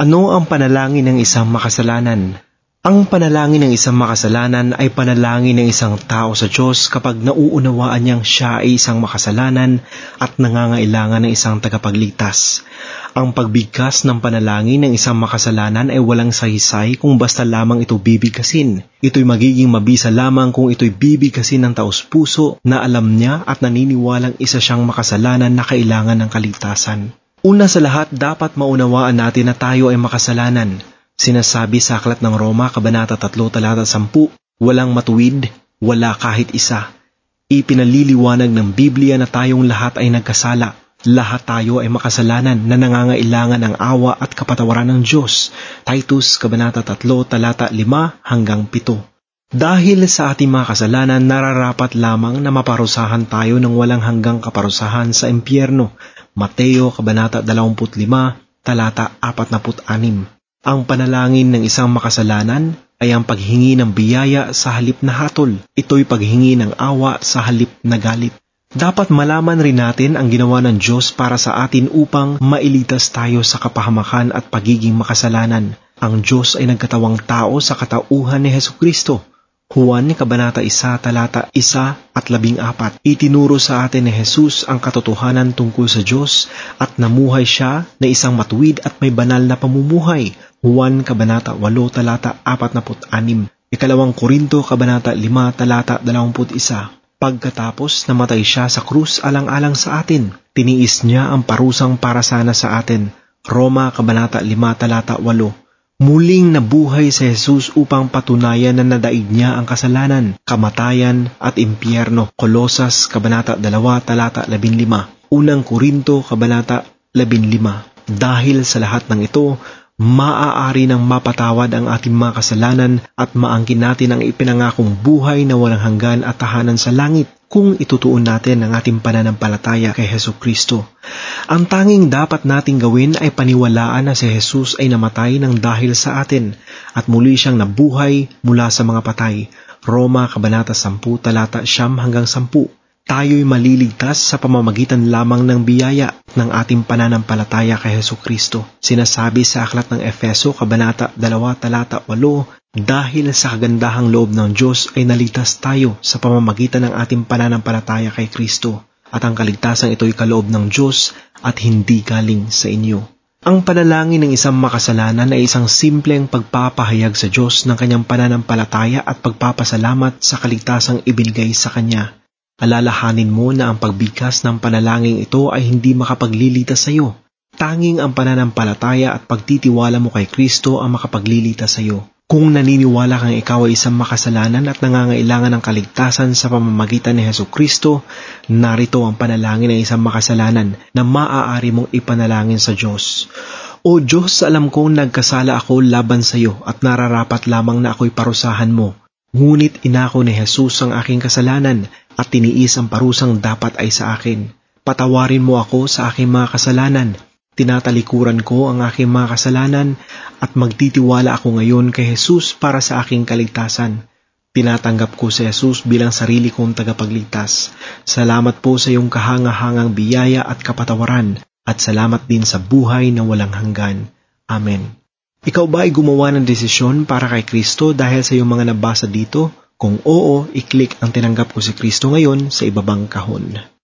Ano ang panalangin ng isang makasalanan? Ang panalangin ng isang makasalanan ay panalangin ng isang tao sa Diyos kapag nauunawaan niyang siya ay isang makasalanan at nangangailangan ng isang tagapagligtas. Ang pagbigkas ng panalangin ng isang makasalanan ay walang sahisay kung basta lamang ito bibigkasin. Ito'y magiging mabisa lamang kung ito'y bibigkasin ng taos puso na alam niya at naniniwalang isa siyang makasalanan na kailangan ng kaligtasan. Una sa lahat, dapat maunawaan natin na tayo ay makasalanan. Sinasabi sa Aklat ng Roma, Kabanata 3, Talata 10, walang matuwid, wala kahit isa. Ipinaliliwanag ng Biblia na tayong lahat ay nagkasala. Lahat tayo ay makasalanan na nangangailangan ng awa at kapatawaran ng Diyos. Titus, Kabanata 3, Talata 5 hanggang 7. Dahil sa ating mga kasalanan, nararapat lamang na maparusahan tayo ng walang hanggang kaparusahan sa impyerno. Mateo, Kabanata 25, Talata 46. Ang panalangin ng isang makasalanan ay ang paghingi ng biyaya sa halip na hatol. Ito'y paghingi ng awa sa halip na galit. Dapat malaman rin natin ang ginawa ng Diyos para sa atin upang mailitas tayo sa kapahamakan at pagiging makasalanan. Ang Diyos ay nagkatawang tao sa katauhan ni Heso Kristo. Juan Kabanata 1, talata 1 at 14. Itinuro sa atin ni Jesus ang katotohanan tungkol sa Diyos at namuhay siya na isang matuwid at may banal na pamumuhay. Juan Kabanata 8, talata 46. Ikalawang Korinto Kabanata 5, talata 21. Pagkatapos namatay siya sa krus alang-alang sa atin, tiniis niya ang parusang para sana sa atin. Roma Kabanata 5, talata 8. Muling nabuhay si Jesus upang patunayan na nadaig niya ang kasalanan, kamatayan at impyerno. Kolosas, Kabanata 2, Talata 15. Unang Korinto, Kabanata 15. Dahil sa lahat ng ito, maaari nang mapatawad ang ating mga kasalanan at maangkin natin ang ipinangakong buhay na walang hanggan at tahanan sa langit kung itutuon natin ang ating pananampalataya kay Heso Kristo. Ang tanging dapat nating gawin ay paniwalaan na si Jesus ay namatay ng dahil sa atin at muli siyang nabuhay mula sa mga patay. Roma Kabanata 10 talata 9 hanggang 10 tayo'y maliligtas sa pamamagitan lamang ng biyaya ng ating pananampalataya kay Heso Kristo. Sinasabi sa aklat ng Efeso, Kabanata 2, Talata 8, dahil sa kagandahang loob ng Diyos ay naligtas tayo sa pamamagitan ng ating pananampalataya kay Kristo at ang kaligtasang ito'y kaloob ng Diyos at hindi galing sa inyo. Ang panalangin ng isang makasalanan ay isang simpleng pagpapahayag sa Diyos ng kanyang pananampalataya at pagpapasalamat sa kaligtasang ibinigay sa Kanya. Alalahanin mo na ang pagbigkas ng panalangin ito ay hindi makapaglilitas sa iyo. Tanging ang pananampalataya at pagtitiwala mo kay Kristo ang makapaglilitas sa iyo. Kung naniniwala kang ikaw ay isang makasalanan at nangangailangan ng kaligtasan sa pamamagitan ni Heso Kristo, narito ang panalangin ng isang makasalanan na maaari mong ipanalangin sa Diyos. O Diyos, alam kong nagkasala ako laban sa iyo at nararapat lamang na ako'y parusahan mo. Ngunit inako ni Jesus ang aking kasalanan at tiniis ang parusang dapat ay sa akin. Patawarin mo ako sa aking mga kasalanan. Tinatalikuran ko ang aking mga kasalanan at magtitiwala ako ngayon kay Jesus para sa aking kaligtasan. Tinatanggap ko si Jesus bilang sarili kong tagapagligtas. Salamat po sa iyong kahangahangang biyaya at kapatawaran at salamat din sa buhay na walang hanggan. Amen. Ikaw ba ay gumawa ng desisyon para kay Kristo dahil sa iyong mga nabasa dito? Kung oo, i-click ang tinanggap ko si Kristo ngayon sa ibabang kahon.